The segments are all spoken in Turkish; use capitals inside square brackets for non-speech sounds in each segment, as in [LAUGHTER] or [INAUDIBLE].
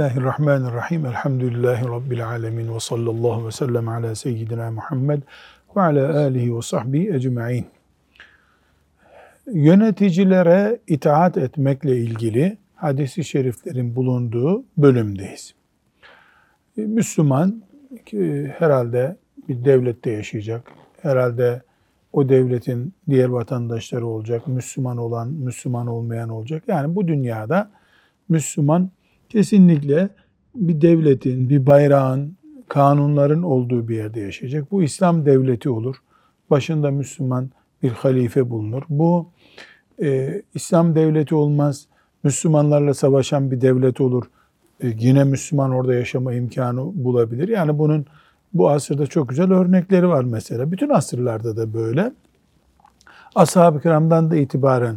Bismillahirrahmanirrahim. Elhamdülillahi Rabbil alemin. Ve sallallahu ve sellem ala seyyidina Muhammed ve ala alihi ve sahbihi ecma'in. Yöneticilere itaat etmekle ilgili hadisi şeriflerin bulunduğu bölümdeyiz. Müslüman herhalde bir devlette yaşayacak. Herhalde o devletin diğer vatandaşları olacak. Müslüman olan, Müslüman olmayan olacak. Yani bu dünyada Müslüman kesinlikle bir devletin, bir bayrağın, kanunların olduğu bir yerde yaşayacak. Bu İslam devleti olur. Başında Müslüman bir halife bulunur. Bu e, İslam devleti olmaz. Müslümanlarla savaşan bir devlet olur. E, yine Müslüman orada yaşama imkanı bulabilir. Yani bunun bu asırda çok güzel örnekleri var mesela. Bütün asırlarda da böyle. Ashab-ı kiramdan da itibaren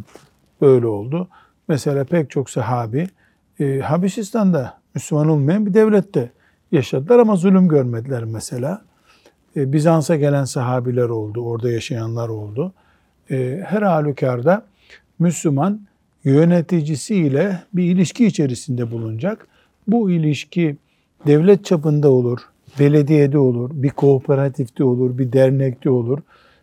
böyle oldu. Mesela pek çok sahabi e, Habeşistan'da Müslüman olmayan bir devlette yaşadılar ama zulüm görmediler mesela. E, Bizans'a gelen sahabiler oldu, orada yaşayanlar oldu. E, her halükarda Müslüman yöneticisiyle bir ilişki içerisinde bulunacak. Bu ilişki devlet çapında olur, belediyede olur, bir kooperatifte olur, bir dernekte olur.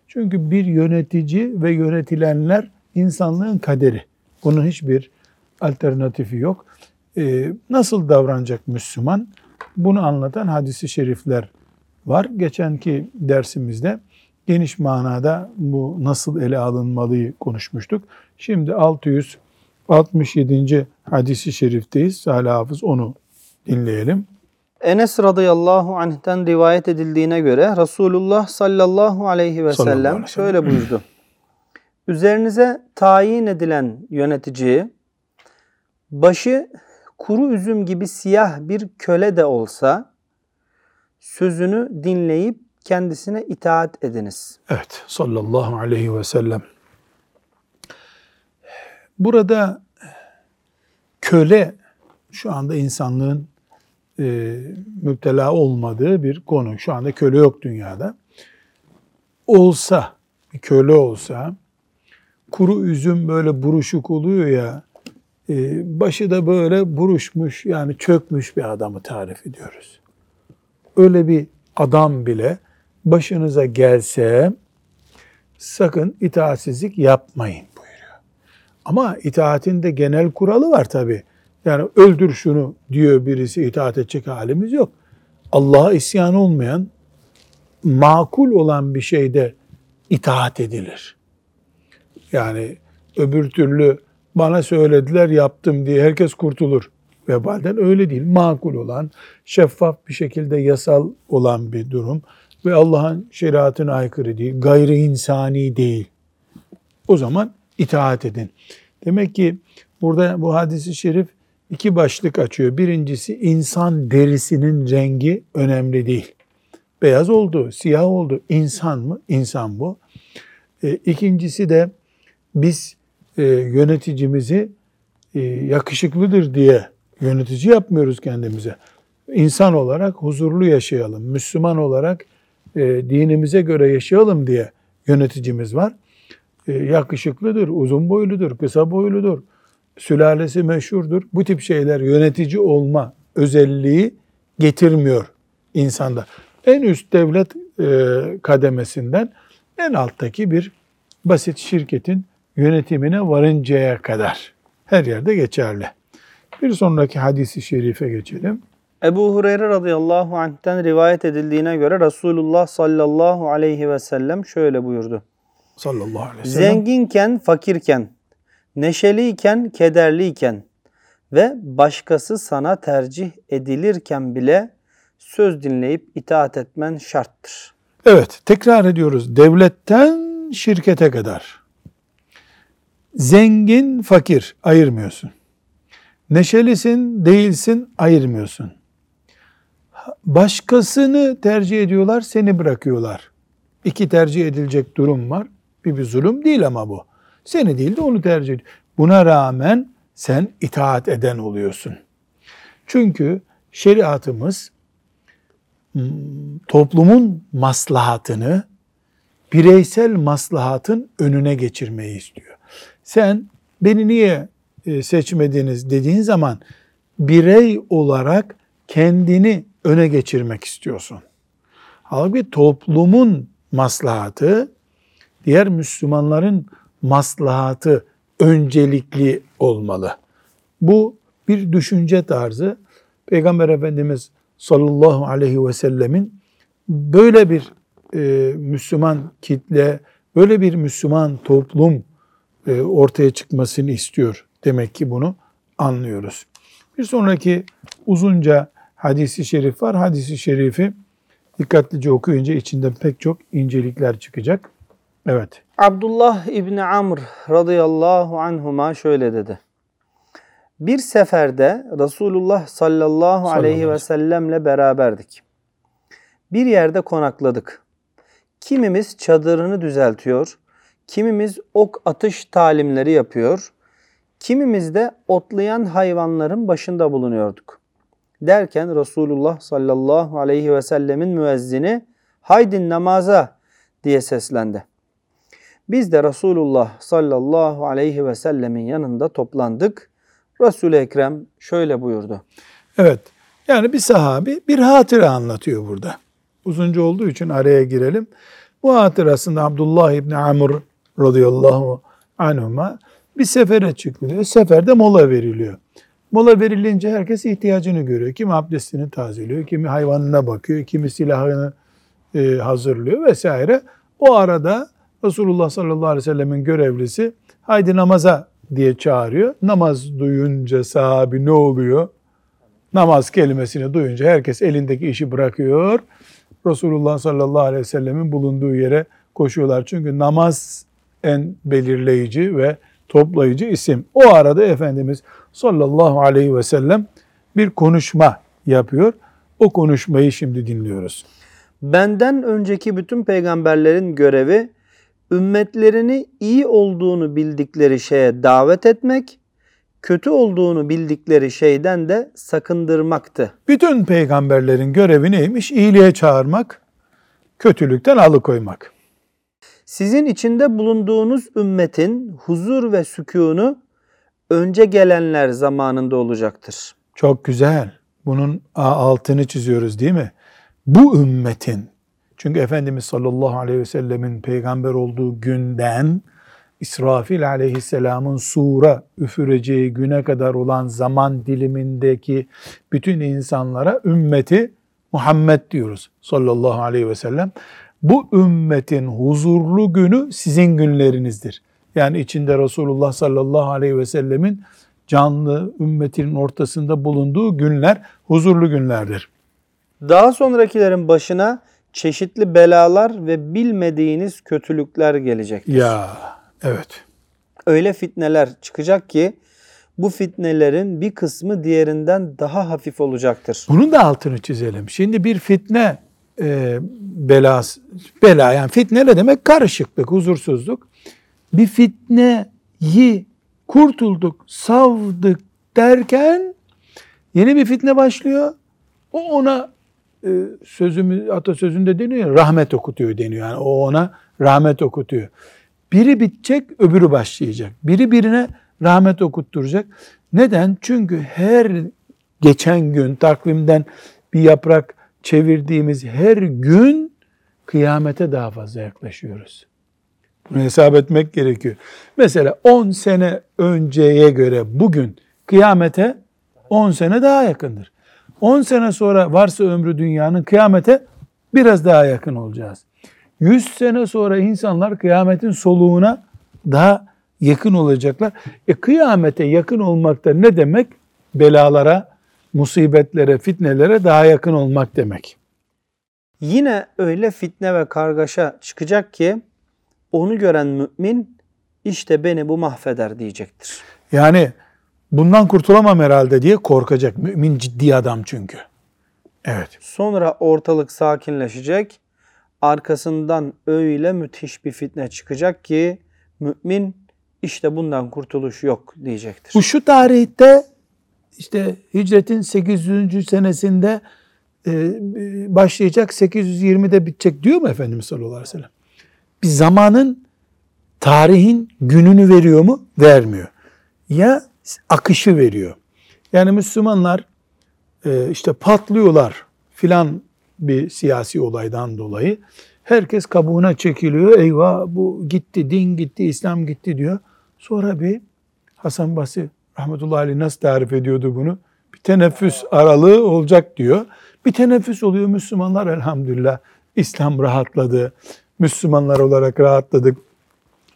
Çünkü bir yönetici ve yönetilenler insanlığın kaderi. Bunun hiçbir alternatifi yok. Ee, nasıl davranacak Müslüman? Bunu anlatan hadisi şerifler var. Geçenki dersimizde geniş manada bu nasıl ele alınmalıyı konuşmuştuk. Şimdi 667. hadisi şerifteyiz. Salih Hafız onu dinleyelim. Enes radıyallahu anh'ten rivayet edildiğine göre Resulullah sallallahu aleyhi ve sellem şöyle buyurdu. Üzerinize tayin edilen yöneticiyi başı kuru üzüm gibi siyah bir köle de olsa sözünü dinleyip kendisine itaat ediniz. Evet sallallahu aleyhi ve sellem. Burada köle şu anda insanlığın e, müptela olmadığı bir konu. Şu anda köle yok dünyada. Olsa, bir köle olsa, kuru üzüm böyle buruşuk oluyor ya, başı da böyle buruşmuş yani çökmüş bir adamı tarif ediyoruz. Öyle bir adam bile başınıza gelse sakın itaatsizlik yapmayın buyuruyor. Ama itaatin de genel kuralı var tabi. Yani öldür şunu diyor birisi itaat edecek halimiz yok. Allah'a isyan olmayan, makul olan bir şeyde itaat edilir. Yani öbür türlü bana söylediler yaptım diye herkes kurtulur. Vebalden öyle değil. Makul olan, şeffaf bir şekilde yasal olan bir durum ve Allah'ın şeriatına aykırı değil, gayri insani değil. O zaman itaat edin. Demek ki burada bu hadisi şerif iki başlık açıyor. Birincisi insan derisinin rengi önemli değil. Beyaz oldu, siyah oldu. İnsan mı? İnsan bu. E, ikincisi de biz e, yöneticimizi e, yakışıklıdır diye yönetici yapmıyoruz kendimize. İnsan olarak huzurlu yaşayalım, Müslüman olarak e, dinimize göre yaşayalım diye yöneticimiz var. E, yakışıklıdır, uzun boyludur, kısa boyludur, sülalesi meşhurdur. Bu tip şeyler yönetici olma özelliği getirmiyor insanda. En üst devlet e, kademesinden en alttaki bir basit şirketin yönetimine varıncaya kadar her yerde geçerli. Bir sonraki hadisi şerife geçelim. Ebu Hureyre radıyallahu anh'ten rivayet edildiğine göre Resulullah sallallahu aleyhi ve sellem şöyle buyurdu. Sallallahu aleyhi ve sellem. Zenginken, fakirken, neşeliyken, kederliyken ve başkası sana tercih edilirken bile söz dinleyip itaat etmen şarttır. Evet, tekrar ediyoruz. Devletten şirkete kadar Zengin, fakir ayırmıyorsun. Neşelisin, değilsin ayırmıyorsun. Başkasını tercih ediyorlar, seni bırakıyorlar. İki tercih edilecek durum var. Bir bir zulüm değil ama bu. Seni değil de onu tercih ediyor. Buna rağmen sen itaat eden oluyorsun. Çünkü şeriatımız hmm, toplumun maslahatını bireysel maslahatın önüne geçirmeyi istiyor. Sen beni niye e, seçmediniz dediğin zaman birey olarak kendini öne geçirmek istiyorsun. Halbuki toplumun maslahatı, diğer Müslümanların maslahatı öncelikli olmalı. Bu bir düşünce tarzı. Peygamber Efendimiz sallallahu aleyhi ve sellemin böyle bir e, Müslüman kitle, böyle bir Müslüman toplum ortaya çıkmasını istiyor. Demek ki bunu anlıyoruz. Bir sonraki uzunca hadisi şerif var. Hadisi şerifi dikkatlice okuyunca içinden pek çok incelikler çıkacak. Evet. Abdullah İbni Amr radıyallahu anhuma şöyle dedi. Bir seferde Resulullah sallallahu aleyhi ve sellemle beraberdik. Bir yerde konakladık. Kimimiz çadırını düzeltiyor, kimimiz ok atış talimleri yapıyor, kimimiz de otlayan hayvanların başında bulunuyorduk. Derken Resulullah sallallahu aleyhi ve sellemin müezzini haydin namaza diye seslendi. Biz de Resulullah sallallahu aleyhi ve sellemin yanında toplandık. Resul-i Ekrem şöyle buyurdu. Evet. Yani bir sahabi bir hatıra anlatıyor burada. Uzunca olduğu için araya girelim. Bu hatırasında Abdullah İbni Amr radıyallahu anhuma bir sefere çıkılıyor. Seferde mola veriliyor. Mola verilince herkes ihtiyacını görüyor. Kimi abdestini tazeliyor, kimi hayvanına bakıyor, kimi silahını e, hazırlıyor vesaire. O arada Resulullah sallallahu aleyhi ve sellemin görevlisi haydi namaza diye çağırıyor. Namaz duyunca sahabi ne oluyor? Namaz kelimesini duyunca herkes elindeki işi bırakıyor. Resulullah sallallahu aleyhi ve sellemin bulunduğu yere koşuyorlar. Çünkü namaz en belirleyici ve toplayıcı isim. O arada Efendimiz sallallahu aleyhi ve sellem bir konuşma yapıyor. O konuşmayı şimdi dinliyoruz. Benden önceki bütün peygamberlerin görevi ümmetlerini iyi olduğunu bildikleri şeye davet etmek, kötü olduğunu bildikleri şeyden de sakındırmaktı. Bütün peygamberlerin görevi neymiş? İyiliğe çağırmak, kötülükten alıkoymak. Sizin içinde bulunduğunuz ümmetin huzur ve sükûnu önce gelenler zamanında olacaktır. Çok güzel. Bunun altını çiziyoruz değil mi? Bu ümmetin çünkü Efendimiz sallallahu aleyhi ve sellemin peygamber olduğu günden İsrafil aleyhisselamın sura üfüreceği güne kadar olan zaman dilimindeki bütün insanlara ümmeti Muhammed diyoruz sallallahu aleyhi ve sellem. Bu ümmetin huzurlu günü sizin günlerinizdir. Yani içinde Resulullah sallallahu aleyhi ve sellemin canlı ümmetinin ortasında bulunduğu günler huzurlu günlerdir. Daha sonrakilerin başına çeşitli belalar ve bilmediğiniz kötülükler gelecektir. Ya evet. Öyle fitneler çıkacak ki bu fitnelerin bir kısmı diğerinden daha hafif olacaktır. Bunun da altını çizelim. Şimdi bir fitne e, belas, bela yani fitne ne demek? Karışıklık, huzursuzluk. Bir fitneyi kurtulduk, savdık derken yeni bir fitne başlıyor. O ona e, sözümü atasözünde deniyor rahmet okutuyor deniyor. Yani o ona rahmet okutuyor. Biri bitecek, öbürü başlayacak. Biri birine rahmet okutturacak. Neden? Çünkü her geçen gün takvimden bir yaprak çevirdiğimiz her gün kıyamete daha fazla yaklaşıyoruz. Bunu hesap etmek gerekiyor. Mesela 10 sene önceye göre bugün kıyamete 10 sene daha yakındır. 10 sene sonra varsa ömrü dünyanın kıyamete biraz daha yakın olacağız. 100 sene sonra insanlar kıyametin soluğuna daha yakın olacaklar. E kıyamete yakın olmak da ne demek? Belalara, musibetlere, fitnelere daha yakın olmak demek. Yine öyle fitne ve kargaşa çıkacak ki onu gören mümin işte beni bu mahveder diyecektir. Yani bundan kurtulamam herhalde diye korkacak. Mümin ciddi adam çünkü. Evet. Sonra ortalık sakinleşecek. Arkasından öyle müthiş bir fitne çıkacak ki mümin işte bundan kurtuluş yok diyecektir. Bu şu tarihte işte hicretin 800. senesinde e, başlayacak 820'de bitecek diyor mu Efendimiz sallallahu aleyhi ve sellem? Bir zamanın tarihin gününü veriyor mu? Vermiyor. Ya akışı veriyor. Yani Müslümanlar e, işte patlıyorlar filan bir siyasi olaydan dolayı. Herkes kabuğuna çekiliyor. Eyvah bu gitti, din gitti, İslam gitti diyor. Sonra bir Hasan Basri rahmetullahi aleyh nasıl tarif ediyordu bunu? Bir teneffüs aralığı olacak diyor. Bir teneffüs oluyor Müslümanlar elhamdülillah. İslam rahatladı. Müslümanlar olarak rahatladık.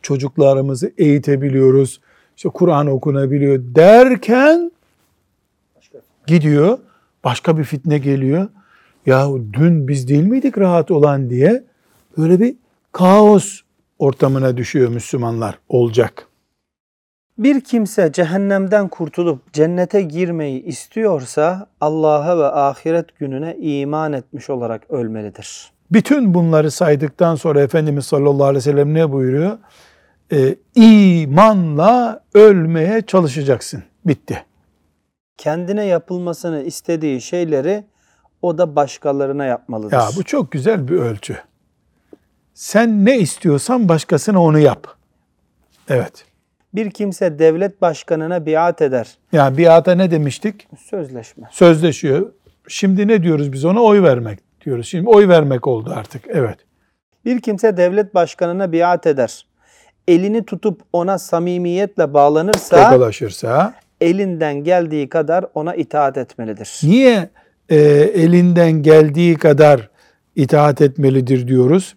Çocuklarımızı eğitebiliyoruz. İşte Kur'an okunabiliyor derken gidiyor. Başka bir fitne geliyor. Yahu dün biz değil miydik rahat olan diye böyle bir kaos ortamına düşüyor Müslümanlar olacak. Bir kimse cehennemden kurtulup cennete girmeyi istiyorsa Allah'a ve ahiret gününe iman etmiş olarak ölmelidir. Bütün bunları saydıktan sonra Efendimiz sallallahu aleyhi ve sellem ne buyuruyor? Ee, imanla ölmeye çalışacaksın. Bitti. Kendine yapılmasını istediği şeyleri o da başkalarına yapmalıdır. Ya bu çok güzel bir ölçü. Sen ne istiyorsan başkasına onu yap. Evet. Bir kimse devlet başkanına biat eder. Yani biata ne demiştik? Sözleşme. Sözleşiyor. Şimdi ne diyoruz biz ona? Oy vermek diyoruz. Şimdi oy vermek oldu artık. Evet. Bir kimse devlet başkanına biat eder. Elini tutup ona samimiyetle bağlanırsa Tokalaşırsa. elinden geldiği kadar ona itaat etmelidir. Niye e, elinden geldiği kadar itaat etmelidir diyoruz?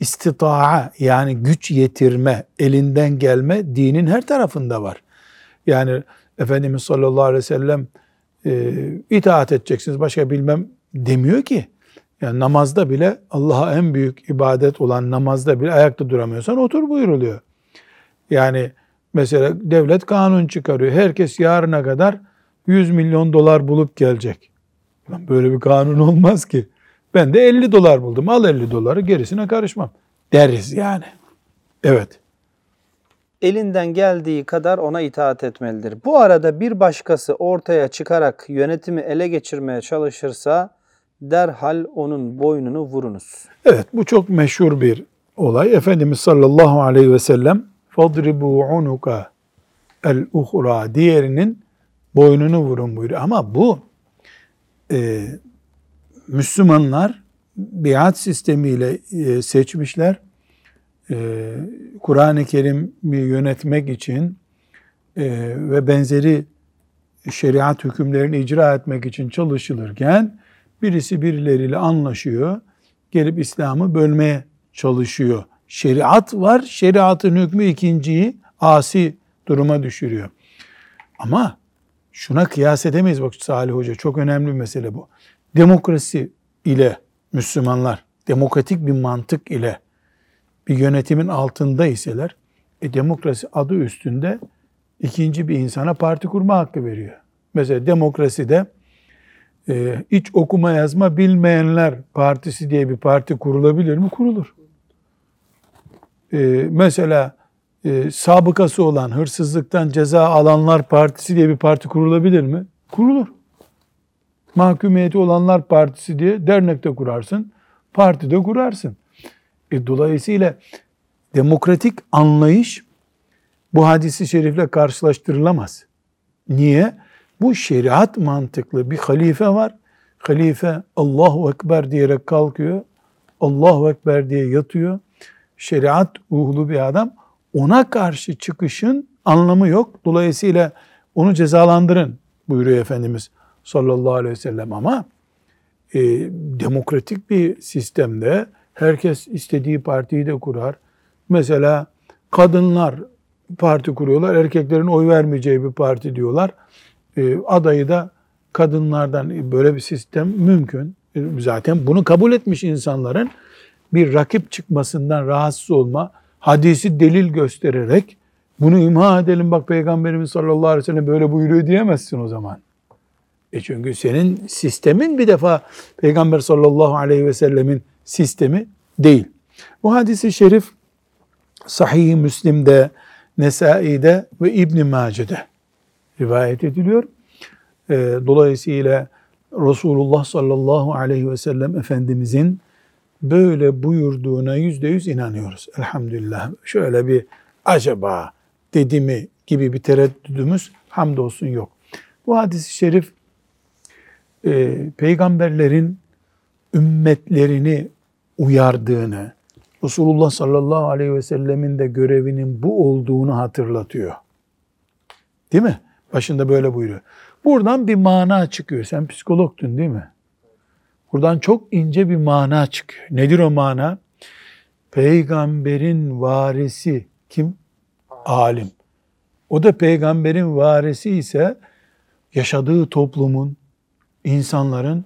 İstitaa yani güç yetirme, elinden gelme dinin her tarafında var. Yani Efendimiz sallallahu aleyhi ve sellem e, itaat edeceksiniz başka bilmem demiyor ki. Yani namazda bile Allah'a en büyük ibadet olan namazda bile ayakta duramıyorsan otur buyuruluyor. Yani mesela devlet kanun çıkarıyor. Herkes yarına kadar 100 milyon dolar bulup gelecek. Böyle bir kanun olmaz ki. Ben de 50 dolar buldum. Al 50 doları gerisine karışmam. Deriz yani. Evet. Elinden geldiği kadar ona itaat etmelidir. Bu arada bir başkası ortaya çıkarak yönetimi ele geçirmeye çalışırsa derhal onun boynunu vurunuz. Evet bu çok meşhur bir olay. Efendimiz sallallahu aleyhi ve sellem fadribu unuka el uhra diğerinin boynunu vurun buyuruyor. Ama bu e, Müslümanlar biat sistemiyle e, seçmişler. E, Kur'an-ı Kerim'i yönetmek için e, ve benzeri şeriat hükümlerini icra etmek için çalışılırken birisi birileriyle anlaşıyor. Gelip İslam'ı bölmeye çalışıyor. Şeriat var. Şeriatın hükmü ikinciyi asi duruma düşürüyor. Ama şuna kıyas edemeyiz bak Salih Hoca. Çok önemli bir mesele bu. Demokrasi ile Müslümanlar, demokratik bir mantık ile bir yönetimin altında iseler, e, demokrasi adı üstünde ikinci bir insana parti kurma hakkı veriyor. Mesela demokraside e, hiç okuma yazma bilmeyenler partisi diye bir parti kurulabilir mi? Kurulur. E, mesela e, sabıkası olan hırsızlıktan ceza alanlar partisi diye bir parti kurulabilir mi? Kurulur. Mahkumiyeti olanlar partisi diye dernekte kurarsın, partide kurarsın. E, dolayısıyla demokratik anlayış bu hadisi şerifle karşılaştırılamaz. Niye? Bu şeriat mantıklı bir halife var. Halife Allahu Ekber diyerek kalkıyor. Allahu Ekber diye yatıyor. Şeriat ruhlu bir adam. Ona karşı çıkışın anlamı yok. Dolayısıyla onu cezalandırın buyuruyor Efendimiz sallallahu aleyhi ve sellem. Ama e, demokratik bir sistemde herkes istediği partiyi de kurar. Mesela kadınlar parti kuruyorlar. Erkeklerin oy vermeyeceği bir parti diyorlar. E, adayı da kadınlardan böyle bir sistem mümkün. E, zaten bunu kabul etmiş insanların bir rakip çıkmasından rahatsız olma, hadisi delil göstererek bunu imha edelim bak Peygamberimiz sallallahu aleyhi ve sellem böyle buyuruyor diyemezsin o zaman. E çünkü senin sistemin bir defa Peygamber sallallahu aleyhi ve sellemin sistemi değil. Bu hadisi şerif Sahih-i Müslim'de, Nesai'de ve İbn Mace'de rivayet ediliyor. E, dolayısıyla Resulullah sallallahu aleyhi ve sellem Efendimizin böyle buyurduğuna yüzde yüz inanıyoruz. Elhamdülillah. Şöyle bir acaba dedi mi gibi bir tereddüdümüz hamdolsun yok. Bu hadis-i şerif e, peygamberlerin ümmetlerini uyardığını, Resulullah sallallahu aleyhi ve sellemin de görevinin bu olduğunu hatırlatıyor. Değil mi? Başında böyle buyuruyor. Buradan bir mana çıkıyor. Sen psikologtun değil mi? Buradan çok ince bir mana çıkıyor. Nedir o mana? Peygamberin varisi kim? Alim. O da peygamberin varisi ise yaşadığı toplumun, insanların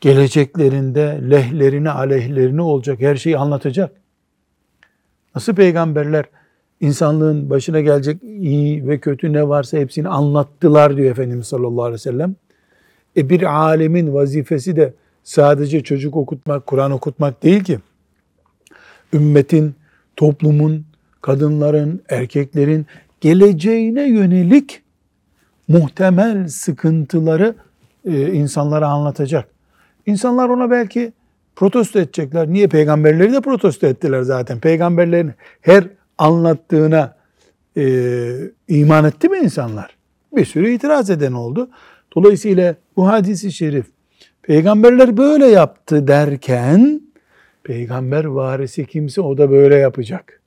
geleceklerinde lehlerini, aleyhlerini olacak her şeyi anlatacak. Nasıl peygamberler insanlığın başına gelecek iyi ve kötü ne varsa hepsini anlattılar diyor Efendimiz sallallahu aleyhi ve sellem. E bir alemin vazifesi de sadece çocuk okutmak, Kur'an okutmak değil ki. Ümmetin, toplumun, kadınların, erkeklerin geleceğine yönelik muhtemel sıkıntıları e, insanlara anlatacak. İnsanlar ona belki protesto edecekler. Niye? Peygamberleri de protesto ettiler zaten. Peygamberlerin her anlattığına e, iman etti mi insanlar? Bir sürü itiraz eden oldu. Dolayısıyla bu hadisi şerif peygamberler böyle yaptı derken peygamber varisi kimse o da böyle yapacak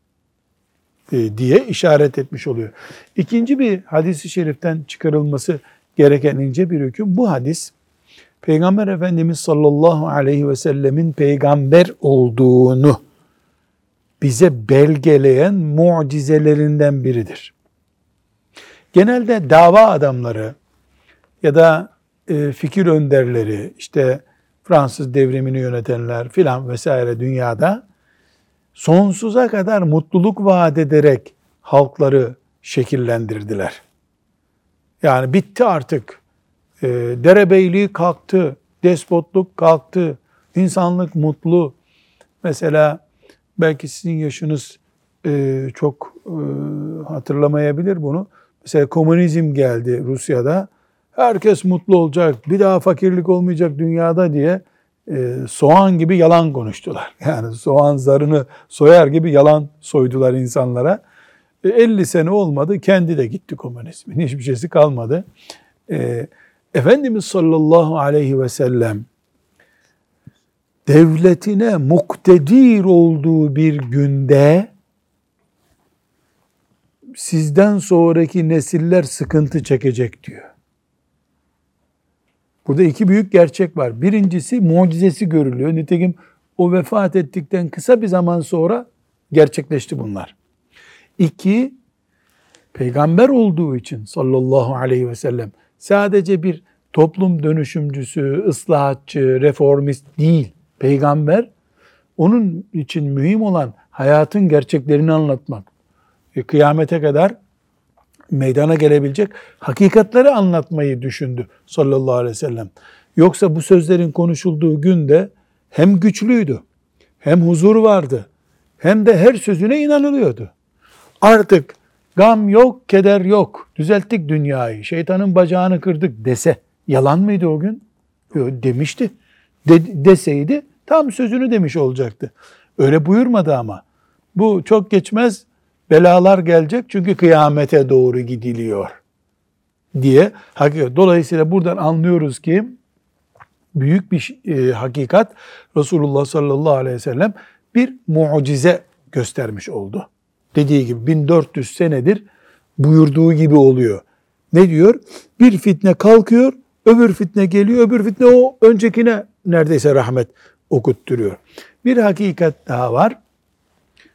e, diye işaret etmiş oluyor. İkinci bir hadisi şeriften çıkarılması gereken ince bir hüküm. Bu hadis Peygamber Efendimiz sallallahu aleyhi ve sellemin peygamber olduğunu bize belgeleyen mucizelerinden biridir. Genelde dava adamları ya da e, fikir önderleri, işte Fransız devrimini yönetenler filan vesaire dünyada sonsuza kadar mutluluk vaat ederek halkları şekillendirdiler. Yani bitti artık. E, derebeyliği kalktı, despotluk kalktı, insanlık mutlu. Mesela belki sizin yaşınız e, çok e, hatırlamayabilir bunu. Mesela komünizm geldi Rusya'da. Herkes mutlu olacak, bir daha fakirlik olmayacak dünyada diye e, soğan gibi yalan konuştular. [LAUGHS] Yani soğan zarını soyar gibi yalan soydular insanlara. E, 50 sene olmadı, kendi de gitti komünizmin. [LAUGHS] Hiçbir şeysi kalmadı. E, Efendimiz sallallahu aleyhi ve sellem devletine muktedir olduğu bir günde sizden sonraki nesiller sıkıntı çekecek diyor. Burada iki büyük gerçek var. Birincisi mucizesi görülüyor. Nitekim o vefat ettikten kısa bir zaman sonra gerçekleşti bunlar. İki, peygamber olduğu için sallallahu aleyhi ve sellem sadece bir toplum dönüşümcüsü, ıslahatçı, reformist değil. Peygamber onun için mühim olan hayatın gerçeklerini anlatmak. E, kıyamete kadar meydana gelebilecek hakikatleri anlatmayı düşündü sallallahu aleyhi ve sellem. Yoksa bu sözlerin konuşulduğu günde hem güçlüydü, hem huzur vardı, hem de her sözüne inanılıyordu. Artık gam yok, keder yok, düzelttik dünyayı, şeytanın bacağını kırdık dese yalan mıydı o gün? Demişti. De, deseydi tam sözünü demiş olacaktı. Öyle buyurmadı ama. Bu çok geçmez belalar gelecek çünkü kıyamete doğru gidiliyor diye. Dolayısıyla buradan anlıyoruz ki büyük bir e, hakikat Resulullah sallallahu aleyhi ve sellem bir mucize göstermiş oldu. Dediği gibi 1400 senedir buyurduğu gibi oluyor. Ne diyor? Bir fitne kalkıyor, öbür fitne geliyor, öbür fitne o öncekine neredeyse rahmet okutturuyor. Bir hakikat daha var.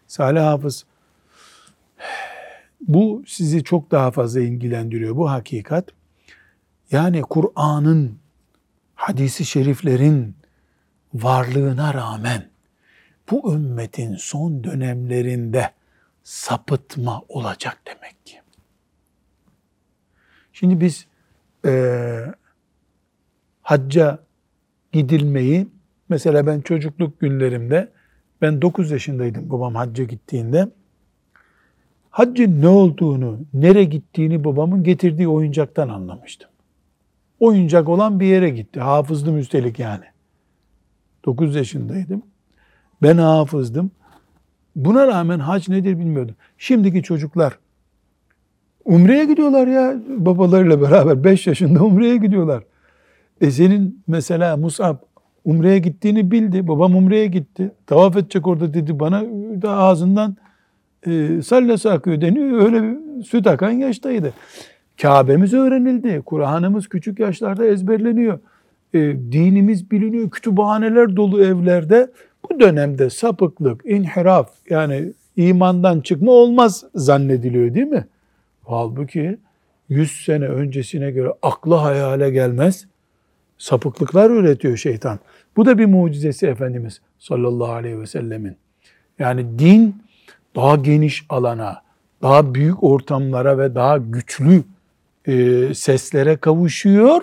Salih Hafız bu sizi çok daha fazla ilgilendiriyor bu hakikat. Yani Kur'an'ın, hadisi şeriflerin varlığına rağmen bu ümmetin son dönemlerinde sapıtma olacak demek ki. Şimdi biz e, hacca gidilmeyi, mesela ben çocukluk günlerimde, ben 9 yaşındaydım babam hacca gittiğinde, haccın ne olduğunu, nereye gittiğini babamın getirdiği oyuncaktan anlamıştım. Oyuncak olan bir yere gitti. Hafızdım üstelik yani. 9 yaşındaydım. Ben hafızdım. Buna rağmen hac nedir bilmiyordum. Şimdiki çocuklar Umre'ye gidiyorlar ya babalarıyla beraber 5 yaşında Umre'ye gidiyorlar. E senin mesela Musab Umre'ye gittiğini bildi. Babam Umre'ye gitti. Tavaf edecek orada dedi bana da ağzından e, sallası akıyor deniyor. Öyle süt akan yaştaydı. Kabe'miz öğrenildi. Kur'an'ımız küçük yaşlarda ezberleniyor. E, dinimiz biliniyor. Kütüphaneler dolu evlerde. Bu dönemde sapıklık, inhiraf yani imandan çıkma olmaz zannediliyor değil mi? Halbuki 100 sene öncesine göre akla hayale gelmez sapıklıklar üretiyor şeytan. Bu da bir mucizesi Efendimiz sallallahu aleyhi ve sellemin. Yani din daha geniş alana, daha büyük ortamlara ve daha güçlü e, seslere kavuşuyor.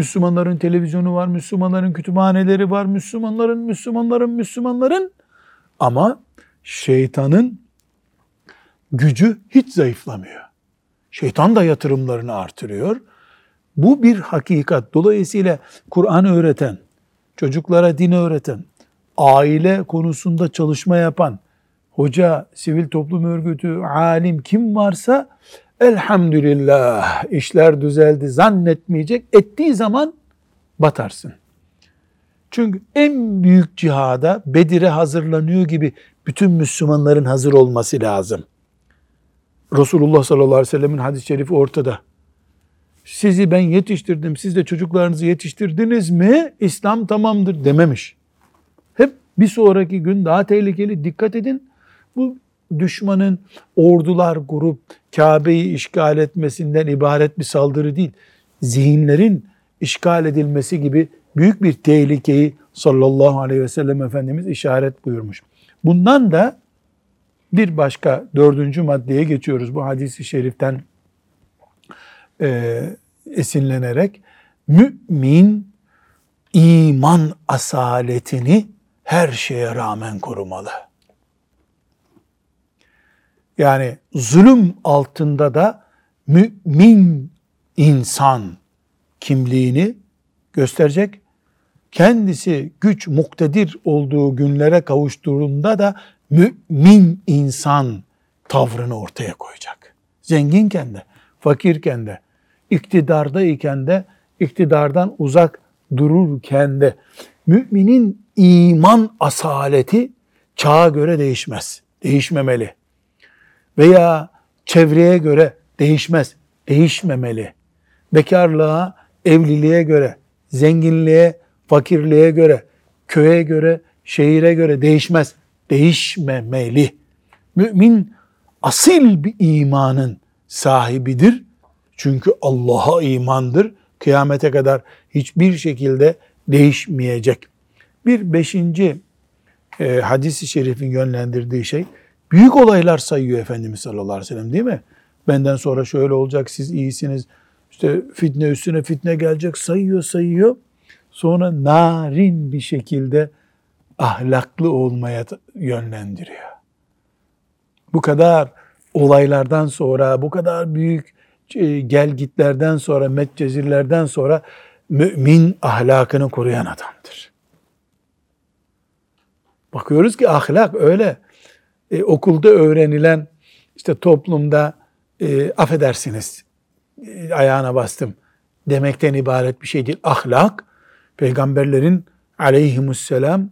Müslümanların televizyonu var, Müslümanların kütüphaneleri var, Müslümanların, Müslümanların, Müslümanların ama şeytanın gücü hiç zayıflamıyor. Şeytan da yatırımlarını artırıyor. Bu bir hakikat. Dolayısıyla Kur'an öğreten, çocuklara din öğreten, aile konusunda çalışma yapan, hoca, sivil toplum örgütü, alim kim varsa elhamdülillah işler düzeldi zannetmeyecek. Ettiği zaman batarsın. Çünkü en büyük cihada Bedir'e hazırlanıyor gibi bütün Müslümanların hazır olması lazım. Resulullah sallallahu aleyhi ve sellemin hadis-i şerifi ortada. Sizi ben yetiştirdim, siz de çocuklarınızı yetiştirdiniz mi? İslam tamamdır dememiş. Hep bir sonraki gün daha tehlikeli. Dikkat edin. Bu düşmanın ordular grup Kabe'yi işgal etmesinden ibaret bir saldırı değil. Zihinlerin işgal edilmesi gibi büyük bir tehlikeyi sallallahu aleyhi ve sellem Efendimiz işaret buyurmuş. Bundan da bir başka dördüncü maddeye geçiyoruz bu hadisi şeriften e, esinlenerek. Mümin iman asaletini her şeye rağmen korumalı. Yani zulüm altında da mümin insan kimliğini gösterecek. Kendisi güç muktedir olduğu günlere kavuştuğunda da mümin insan tavrını ortaya koyacak. Zenginken de, fakirken de, iktidardayken de, iktidardan uzak dururken de müminin iman asaleti çağa göre değişmez. Değişmemeli. Veya çevreye göre değişmez. Değişmemeli. Bekarlığa, evliliğe göre, zenginliğe, fakirliğe göre, köye göre, şehire göre değişmez. Değişmemeli. Mümin asil bir imanın sahibidir. Çünkü Allah'a imandır. Kıyamete kadar hiçbir şekilde değişmeyecek. Bir beşinci e, hadis-i şerifin yönlendirdiği şey, büyük olaylar sayıyor Efendimiz sallallahu aleyhi ve sellem değil mi? Benden sonra şöyle olacak, siz iyisiniz, işte fitne üstüne fitne gelecek sayıyor sayıyor. Sonra narin bir şekilde ahlaklı olmaya yönlendiriyor. Bu kadar olaylardan sonra, bu kadar büyük e, gelgitlerden sonra, metcezirlerden sonra mümin ahlakını koruyan adamdır. Bakıyoruz ki ahlak öyle e, okulda öğrenilen işte toplumda e, affedersiniz e, ayağına bastım demekten ibaret bir şey değil. Ahlak peygamberlerin aleyhimusselam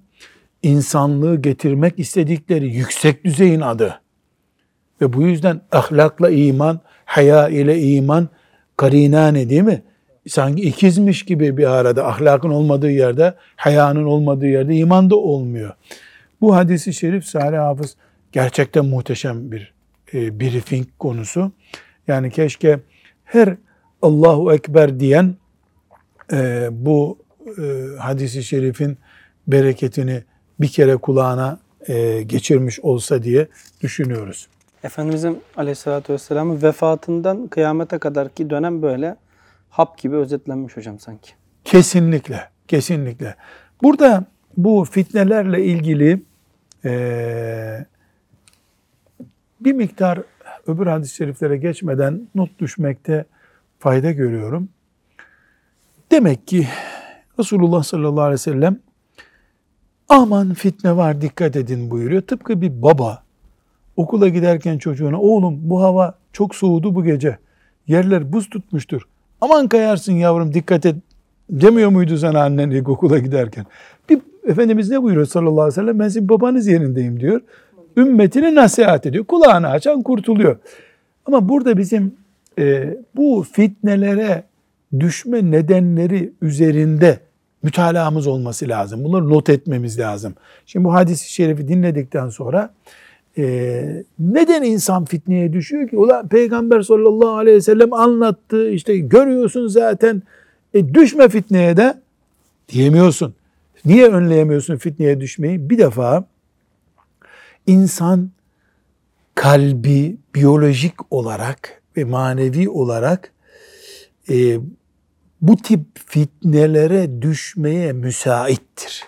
insanlığı getirmek istedikleri yüksek düzeyin adı. Ve bu yüzden ahlakla iman, haya ile iman karinane değil mi? Sanki ikizmiş gibi bir arada ahlakın olmadığı yerde, hayanın olmadığı yerde iman da olmuyor. Bu hadisi şerif Salih Hafız gerçekten muhteşem bir e, briefing konusu. Yani keşke her Allahu Ekber diyen e, bu e, hadisi şerifin bereketini bir kere kulağına e, geçirmiş olsa diye düşünüyoruz. Efendimizin aleyhissalatü vesselamın vefatından kıyamete kadarki dönem böyle hap gibi özetlenmiş hocam sanki. Kesinlikle, kesinlikle. Burada bu fitnelerle ilgili e, bir miktar öbür hadis-i şeriflere geçmeden not düşmekte fayda görüyorum. Demek ki Resulullah sallallahu aleyhi ve sellem aman fitne var dikkat edin buyuruyor. Tıpkı bir baba okula giderken çocuğuna oğlum bu hava çok soğudu bu gece. Yerler buz tutmuştur. Aman kayarsın yavrum dikkat et demiyor muydu sana annen ilkokula giderken? Bir Efendimiz ne buyuruyor sallallahu aleyhi ve sellem? Ben sizin babanız yerindeyim diyor. Ümmetine nasihat ediyor. Kulağını açan kurtuluyor. Ama burada bizim e, bu fitnelere düşme nedenleri üzerinde mütalaamız olması lazım. Bunları not etmemiz lazım. Şimdi bu hadisi şerifi dinledikten sonra e, neden insan fitneye düşüyor ki? Ulan Peygamber sallallahu aleyhi ve sellem anlattı. İşte görüyorsun zaten. E, düşme fitneye de diyemiyorsun. Niye önleyemiyorsun fitneye düşmeyi? Bir defa insan kalbi biyolojik olarak ve manevi olarak e, bu tip fitnelere düşmeye müsaittir.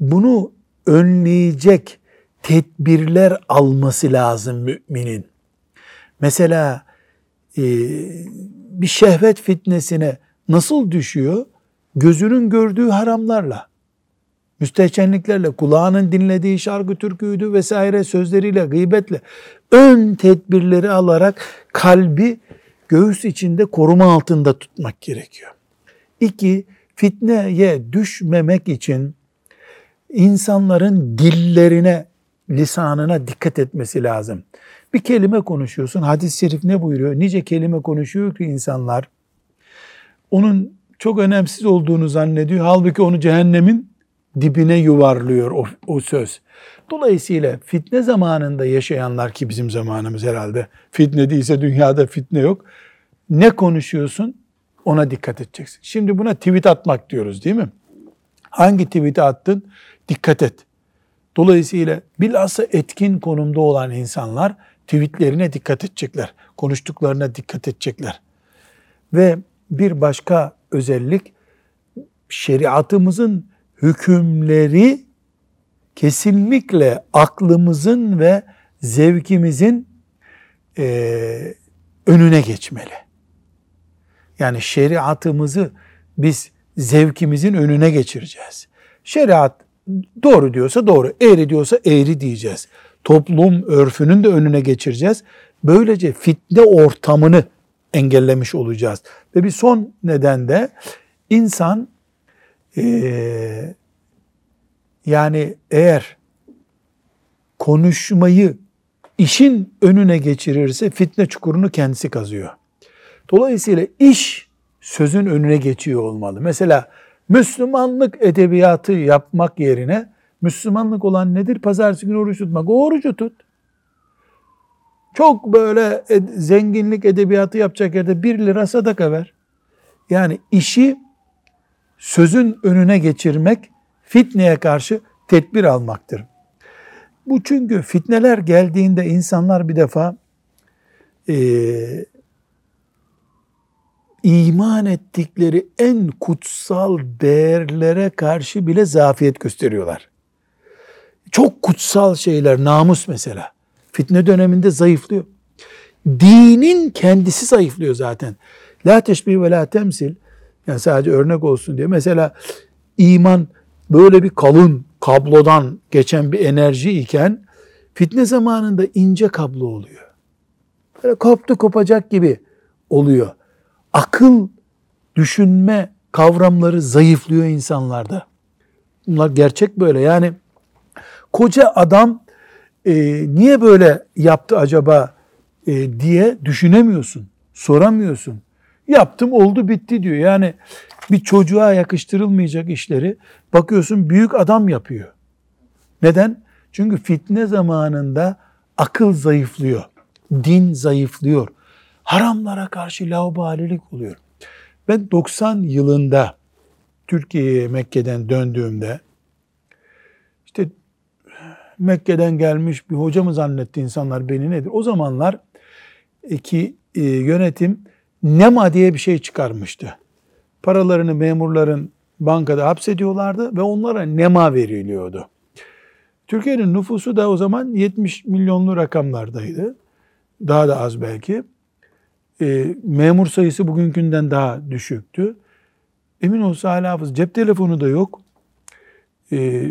Bunu önleyecek tedbirler alması lazım müminin. Mesela e, bir şehvet fitnesine nasıl düşüyor? Gözünün gördüğü haramlarla, müstehcenliklerle, kulağının dinlediği şarkı türküydü vesaire sözleriyle, gıybetle ön tedbirleri alarak kalbi göğüs içinde koruma altında tutmak gerekiyor. İki, fitneye düşmemek için insanların dillerine, lisanına dikkat etmesi lazım. Bir kelime konuşuyorsun. Hadis-i şerif ne buyuruyor? Nice kelime konuşuyor ki insanlar. Onun çok önemsiz olduğunu zannediyor. Halbuki onu cehennemin dibine yuvarlıyor o, o söz. Dolayısıyla fitne zamanında yaşayanlar ki bizim zamanımız herhalde fitne değilse dünyada fitne yok. Ne konuşuyorsun ona dikkat edeceksin. Şimdi buna tweet atmak diyoruz değil mi? Hangi tweet'i attın? Dikkat et. Dolayısıyla bilhassa etkin konumda olan insanlar tweetlerine dikkat edecekler. Konuştuklarına dikkat edecekler. Ve bir başka özellik şeriatımızın hükümleri kesinlikle aklımızın ve zevkimizin e, önüne geçmeli. Yani şeriatımızı biz zevkimizin önüne geçireceğiz. Şeriat doğru diyorsa doğru, eğri diyorsa eğri diyeceğiz. Toplum örfünün de önüne geçireceğiz. Böylece fitne ortamını engellemiş olacağız. Ve bir son neden de insan ee, yani eğer konuşmayı işin önüne geçirirse fitne çukurunu kendisi kazıyor. Dolayısıyla iş sözün önüne geçiyor olmalı. Mesela Müslümanlık edebiyatı yapmak yerine Müslümanlık olan nedir? Pazartesi günü oruç tutmak. O orucu tut. Çok böyle zenginlik edebiyatı yapacak yerde bir lira sadaka ver. Yani işi sözün önüne geçirmek fitneye karşı tedbir almaktır. Bu çünkü fitneler geldiğinde insanlar bir defa e, iman ettikleri en kutsal değerlere karşı bile zafiyet gösteriyorlar. Çok kutsal şeyler, namus mesela. Fitne döneminde zayıflıyor. Dinin kendisi zayıflıyor zaten. La teşbih ve la temsil. Yani sadece örnek olsun diye. Mesela iman böyle bir kalın kablodan geçen bir enerji iken fitne zamanında ince kablo oluyor. Böyle koptu kopacak gibi oluyor. Akıl, düşünme kavramları zayıflıyor insanlarda. Bunlar gerçek böyle. Yani koca adam e, niye böyle yaptı acaba e, diye düşünemiyorsun, soramıyorsun. Yaptım oldu bitti diyor. Yani bir çocuğa yakıştırılmayacak işleri bakıyorsun büyük adam yapıyor. Neden? Çünkü fitne zamanında akıl zayıflıyor. Din zayıflıyor. Haramlara karşı laubalilik oluyor. Ben 90 yılında Türkiye'ye Mekke'den döndüğümde işte Mekke'den gelmiş bir hocamı zannetti insanlar beni nedir? O zamanlar ki e, yönetim NEMA diye bir şey çıkarmıştı. Paralarını memurların bankada hapsediyorlardı ve onlara NEMA veriliyordu. Türkiye'nin nüfusu da o zaman 70 milyonlu rakamlardaydı. Daha da az belki. E, memur sayısı bugünkünden daha düşüktü. Emin olsa hala hafız. Cep telefonu da yok. E,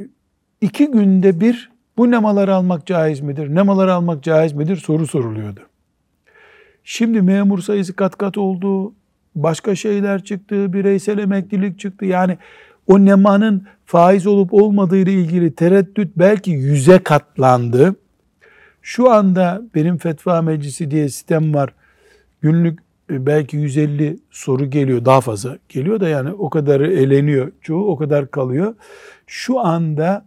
iki günde bir bu nemaları almak caiz midir? Nemaları almak caiz midir? Soru soruluyordu. Şimdi memur sayısı kat kat oldu. Başka şeyler çıktı. Bireysel emeklilik çıktı. Yani o nemanın faiz olup olmadığı ile ilgili tereddüt belki yüze katlandı. Şu anda benim fetva meclisi diye sistem var. Günlük e, belki 150 soru geliyor. Daha fazla geliyor da yani o kadarı eleniyor. Çoğu o kadar kalıyor. Şu anda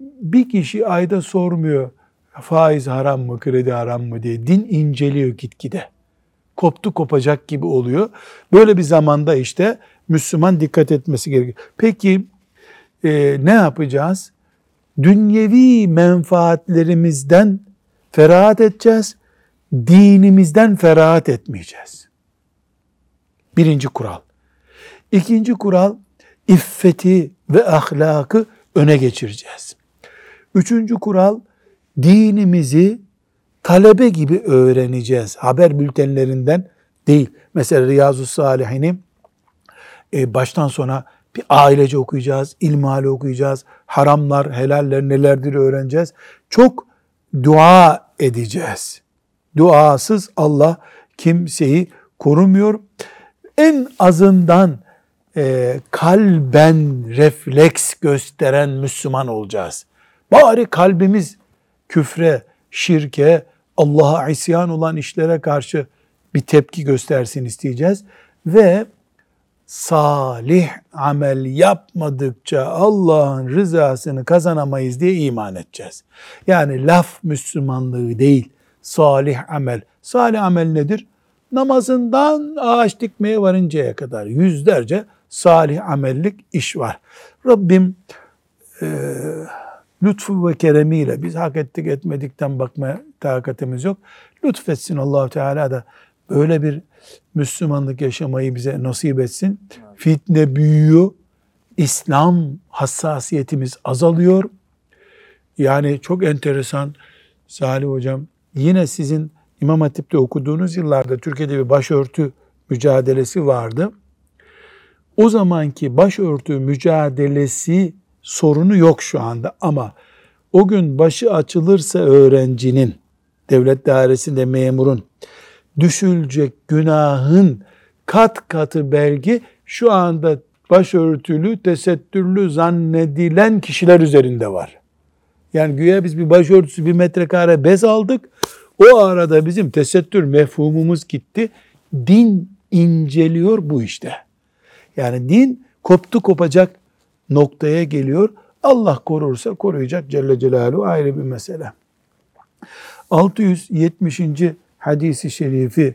bir kişi ayda sormuyor faiz haram mı, kredi haram mı diye. Din inceliyor gitgide. Koptu kopacak gibi oluyor. Böyle bir zamanda işte Müslüman dikkat etmesi gerekiyor. Peki e, ne yapacağız? Dünyevi menfaatlerimizden ferahat edeceğiz. Dinimizden ferahat etmeyeceğiz. Birinci kural. İkinci kural, iffeti ve ahlakı öne geçireceğiz. Üçüncü kural, dinimizi talebe gibi öğreneceğiz. Haber bültenlerinden değil. Mesela Riyazu Salihini e, baştan sona bir ailece okuyacağız, ilmihali okuyacağız, haramlar, helaller nelerdir öğreneceğiz. Çok dua edeceğiz. Duasız Allah kimseyi korumuyor. En azından e, kalben refleks gösteren Müslüman olacağız. Bari kalbimiz küfre, şirke, Allah'a isyan olan işlere karşı bir tepki göstersin isteyeceğiz. Ve salih amel yapmadıkça Allah'ın rızasını kazanamayız diye iman edeceğiz. Yani laf Müslümanlığı değil, salih amel. Salih amel nedir? Namazından ağaç dikmeye varıncaya kadar yüzlerce salih amellik iş var. Rabbim e, lütfu ve keremiyle biz hak ettik etmedikten bakmaya takatimiz yok. Lütfetsin allah Teala da böyle bir Müslümanlık yaşamayı bize nasip etsin. Fitne büyüyor. İslam hassasiyetimiz azalıyor. Yani çok enteresan Salih Hocam yine sizin İmam Hatip'te okuduğunuz yıllarda Türkiye'de bir başörtü mücadelesi vardı. O zamanki başörtü mücadelesi sorunu yok şu anda ama o gün başı açılırsa öğrencinin, devlet dairesinde memurun düşülecek günahın kat katı belki şu anda başörtülü, tesettürlü zannedilen kişiler üzerinde var. Yani güya biz bir başörtüsü bir metrekare bez aldık. O arada bizim tesettür mefhumumuz gitti. Din inceliyor bu işte. Yani din koptu kopacak noktaya geliyor. Allah korursa koruyacak Celle Celaluhu ayrı bir mesele. 670. hadisi şerifi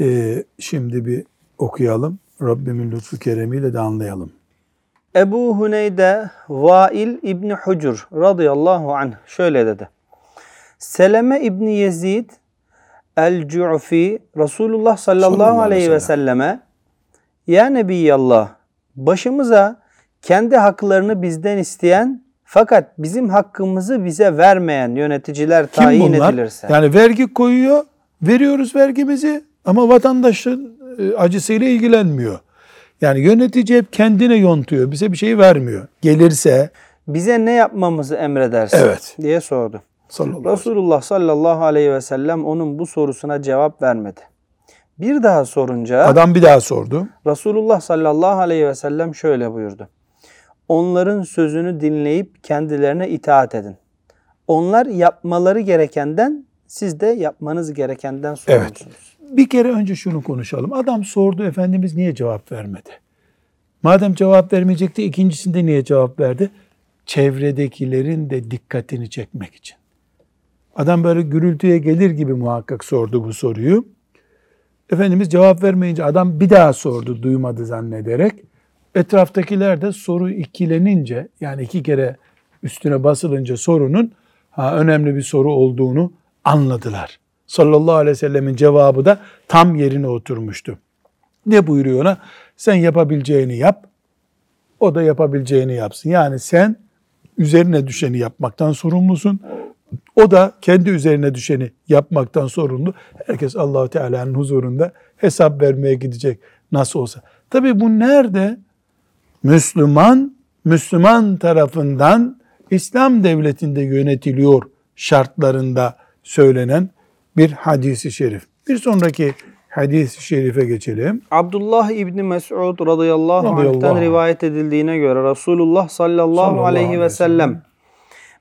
e, şimdi bir okuyalım. Rabbimin lütfu keremiyle de anlayalım. Ebu Huneyde Vail İbni Hucur radıyallahu anh şöyle dedi. Seleme İbni Yezid el-Cu'fi Resulullah sallallahu aleyhi ve selleme Ya Nebiyallah başımıza kendi haklarını bizden isteyen fakat bizim hakkımızı bize vermeyen yöneticiler Kim tayin bunlar? edilirse. Yani vergi koyuyor, veriyoruz vergimizi ama vatandaşın e, acısıyla ilgilenmiyor. Yani yönetici hep kendine yontuyor, bize bir şey vermiyor. Gelirse bize ne yapmamızı emredersin Evet. diye sordu. sallallahu. Resulullah sallallahu aleyhi ve sellem onun bu sorusuna cevap vermedi. Bir daha sorunca Adam bir daha sordu. Resulullah sallallahu aleyhi ve sellem şöyle buyurdu. Onların sözünü dinleyip kendilerine itaat edin. Onlar yapmaları gerekenden siz de yapmanız gerekenden sorumlusunuz. Bir kere önce şunu konuşalım. Adam sordu, Efendimiz niye cevap vermedi? Madem cevap vermeyecekti, ikincisinde niye cevap verdi? Çevredekilerin de dikkatini çekmek için. Adam böyle gürültüye gelir gibi muhakkak sordu bu soruyu. Efendimiz cevap vermeyince adam bir daha sordu duymadı zannederek. Etraftakiler de soru ikilenince yani iki kere üstüne basılınca sorunun ha, önemli bir soru olduğunu anladılar. Sallallahu aleyhi ve sellemin cevabı da tam yerine oturmuştu. Ne buyuruyor ona? Sen yapabileceğini yap, o da yapabileceğini yapsın. Yani sen üzerine düşeni yapmaktan sorumlusun. O da kendi üzerine düşeni yapmaktan sorumlu. Herkes Allahu Teala'nın huzurunda hesap vermeye gidecek nasıl olsa. Tabii bu nerede? Müslüman, Müslüman tarafından İslam devletinde yönetiliyor şartlarında söylenen bir hadisi şerif. Bir sonraki hadis-i şerife geçelim. Abdullah İbni Mes'ud radıyallahu, Radıyallahu anh'ten anh. rivayet edildiğine göre Resulullah sallallahu, Sallallahu aleyhi ve sellem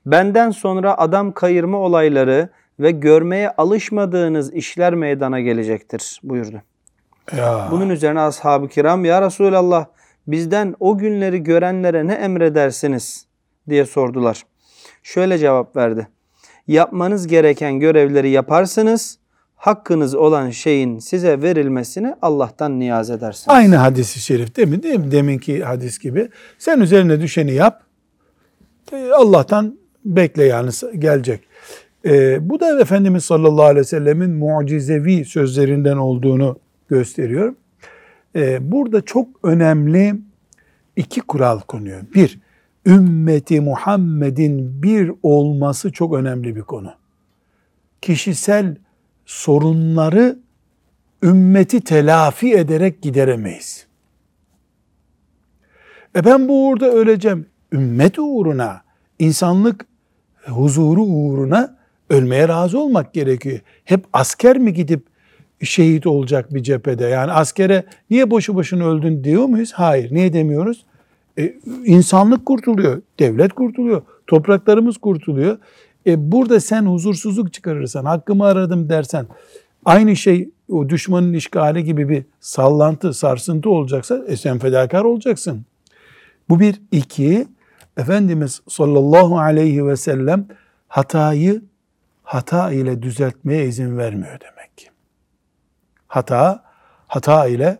benden sonra adam kayırma olayları ve görmeye alışmadığınız işler meydana gelecektir buyurdu. Ya. Bunun üzerine ashab-ı kiram ya Resulallah bizden o günleri görenlere ne emredersiniz diye sordular. Şöyle cevap verdi. Yapmanız gereken görevleri yaparsınız. Hakkınız olan şeyin size verilmesini Allah'tan niyaz edersiniz. Aynı hadisi şerif değil mi? Değil mi? Deminki hadis gibi. Sen üzerine düşeni yap. Ee, Allah'tan bekle yani gelecek. Ee, bu da Efendimiz sallallahu aleyhi ve sellemin mucizevi sözlerinden olduğunu gösteriyor. Ee, burada çok önemli iki kural konuyor. Bir, ümmeti Muhammed'in bir olması çok önemli bir konu. Kişisel sorunları ümmeti telafi ederek gideremeyiz. E ben bu uğurda öleceğim. Ümmet uğruna, insanlık huzuru uğruna ölmeye razı olmak gerekiyor. Hep asker mi gidip şehit olacak bir cephede? Yani askere niye boşu boşuna öldün diyor muyuz? Hayır. Niye demiyoruz? E, insanlık kurtuluyor, devlet kurtuluyor, topraklarımız kurtuluyor. E, burada sen huzursuzluk çıkarırsan, hakkımı aradım dersen, aynı şey o düşmanın işgali gibi bir sallantı, sarsıntı olacaksa e, sen fedakar olacaksın. Bu bir. iki Efendimiz sallallahu aleyhi ve sellem hatayı hata ile düzeltmeye izin vermiyor demek. Hata, hata ile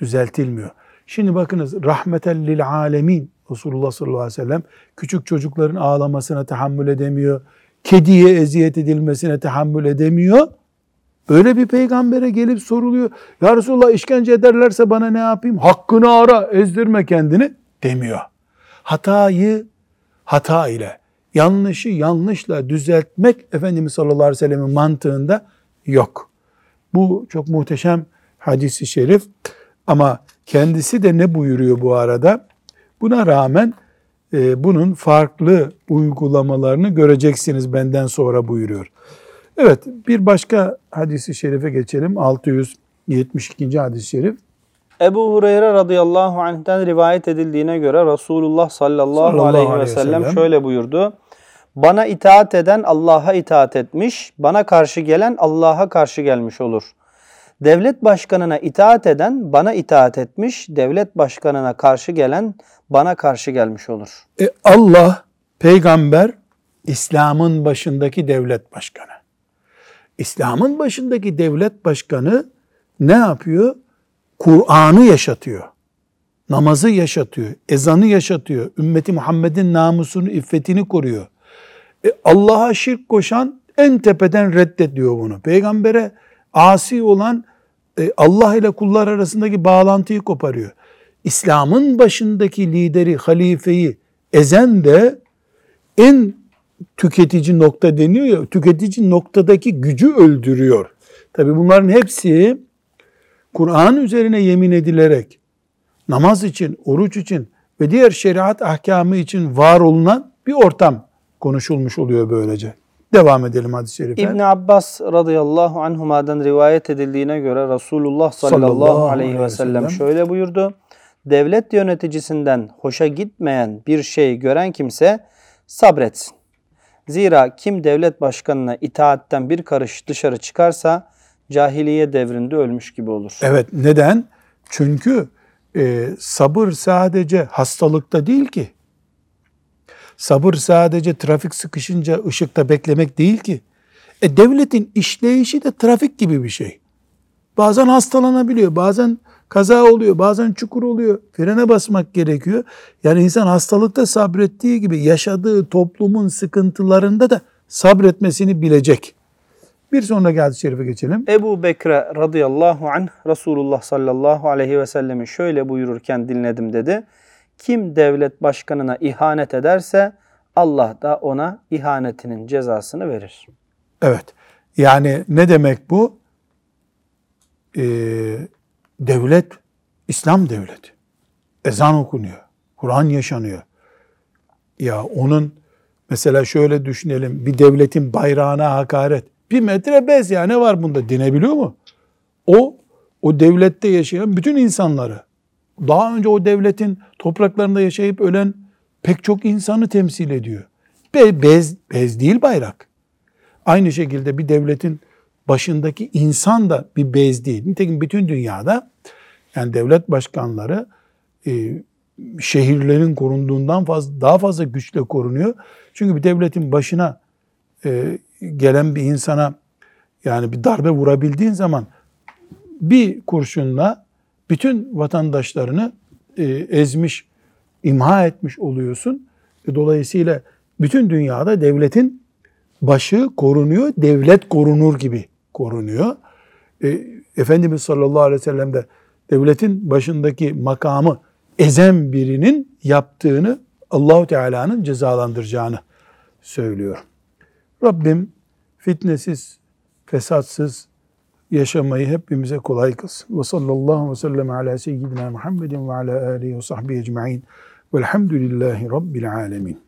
düzeltilmiyor. Şimdi bakınız rahmeten lil alemin Resulullah sallallahu aleyhi ve sellem küçük çocukların ağlamasına tahammül edemiyor. Kediye eziyet edilmesine tahammül edemiyor. Böyle bir peygambere gelip soruluyor. Ya Resulullah işkence ederlerse bana ne yapayım? Hakkını ara, ezdirme kendini demiyor. Hatayı hata ile, yanlışı yanlışla düzeltmek Efendimiz sallallahu aleyhi ve sellemin mantığında yok. Bu çok muhteşem hadisi şerif ama kendisi de ne buyuruyor bu arada? Buna rağmen e, bunun farklı uygulamalarını göreceksiniz benden sonra buyuruyor. Evet bir başka hadisi şerife geçelim. 672. hadis-i şerif. Ebu Hureyre radıyallahu anh'ten rivayet edildiğine göre Resulullah sallallahu, Sallallahu aleyhi, aleyhi ve ve sellem sellem. şöyle buyurdu. Bana itaat eden Allah'a itaat etmiş, bana karşı gelen Allah'a karşı gelmiş olur. Devlet başkanına itaat eden bana itaat etmiş, devlet başkanına karşı gelen bana karşı gelmiş olur. E, Allah, peygamber, İslam'ın başındaki devlet başkanı. İslam'ın başındaki devlet başkanı ne yapıyor? Kur'an'ı yaşatıyor. Namazı yaşatıyor. Ezanı yaşatıyor. Ümmeti Muhammed'in namusunu, iffetini koruyor. E, Allah'a şirk koşan en tepeden reddediyor bunu. Peygambere asi olan e, Allah ile kullar arasındaki bağlantıyı koparıyor. İslam'ın başındaki lideri, halifeyi ezen de en tüketici nokta deniyor ya, tüketici noktadaki gücü öldürüyor. Tabi bunların hepsi Kur'an üzerine yemin edilerek namaz için, oruç için ve diğer şeriat ahkamı için var olunan bir ortam konuşulmuş oluyor böylece. Devam edelim hadis-i şerife. İbn Abbas radıyallahu anhuma'dan rivayet edildiğine göre Resulullah sallallahu, Sallallahu aleyhi ve ve sellem sellem. şöyle buyurdu. Devlet yöneticisinden hoşa gitmeyen bir şey gören kimse sabretsin. Zira kim devlet başkanına itaatten bir karış dışarı çıkarsa cahiliye devrinde ölmüş gibi olur. Evet neden? Çünkü e, sabır sadece hastalıkta değil ki. Sabır sadece trafik sıkışınca ışıkta beklemek değil ki. E, devletin işleyişi de trafik gibi bir şey. Bazen hastalanabiliyor, bazen kaza oluyor, bazen çukur oluyor. Frene basmak gerekiyor. Yani insan hastalıkta sabrettiği gibi yaşadığı toplumun sıkıntılarında da sabretmesini bilecek. Bir sonraki hadis-i şerife geçelim. Ebu Bekre radıyallahu anh Resulullah sallallahu aleyhi ve sellemi şöyle buyururken dinledim dedi. Kim devlet başkanına ihanet ederse Allah da ona ihanetinin cezasını verir. Evet. Yani ne demek bu? Ee, devlet, İslam devleti. Ezan okunuyor. Kur'an yaşanıyor. Ya onun mesela şöyle düşünelim. Bir devletin bayrağına hakaret. Bir metre bez ya ne var bunda dinebiliyor mu? O o devlette yaşayan bütün insanları, daha önce o devletin topraklarında yaşayıp ölen pek çok insanı temsil ediyor. Be, bez, bez değil bayrak. Aynı şekilde bir devletin başındaki insan da bir bez değil. Nitekim bütün dünyada yani devlet başkanları e, şehirlerin korunduğundan fazla daha fazla güçle korunuyor. Çünkü bir devletin başına e, gelen bir insana yani bir darbe vurabildiğin zaman bir kurşunla bütün vatandaşlarını e, ezmiş, imha etmiş oluyorsun. E, dolayısıyla bütün dünyada devletin başı korunuyor, devlet korunur gibi korunuyor. E, Efendimiz sallallahu aleyhi ve sellem de devletin başındaki makamı ezen birinin yaptığını Allahu Teala'nın cezalandıracağını söylüyor. Rabbim fitnesiz, fesatsız yaşamayı hepimize kolay kılsın. Ve sallallahu ve sellem ala seyyidina Muhammedin ve ala alihi ve sahbihi ecma'in. Velhamdülillahi Rabbil alemin.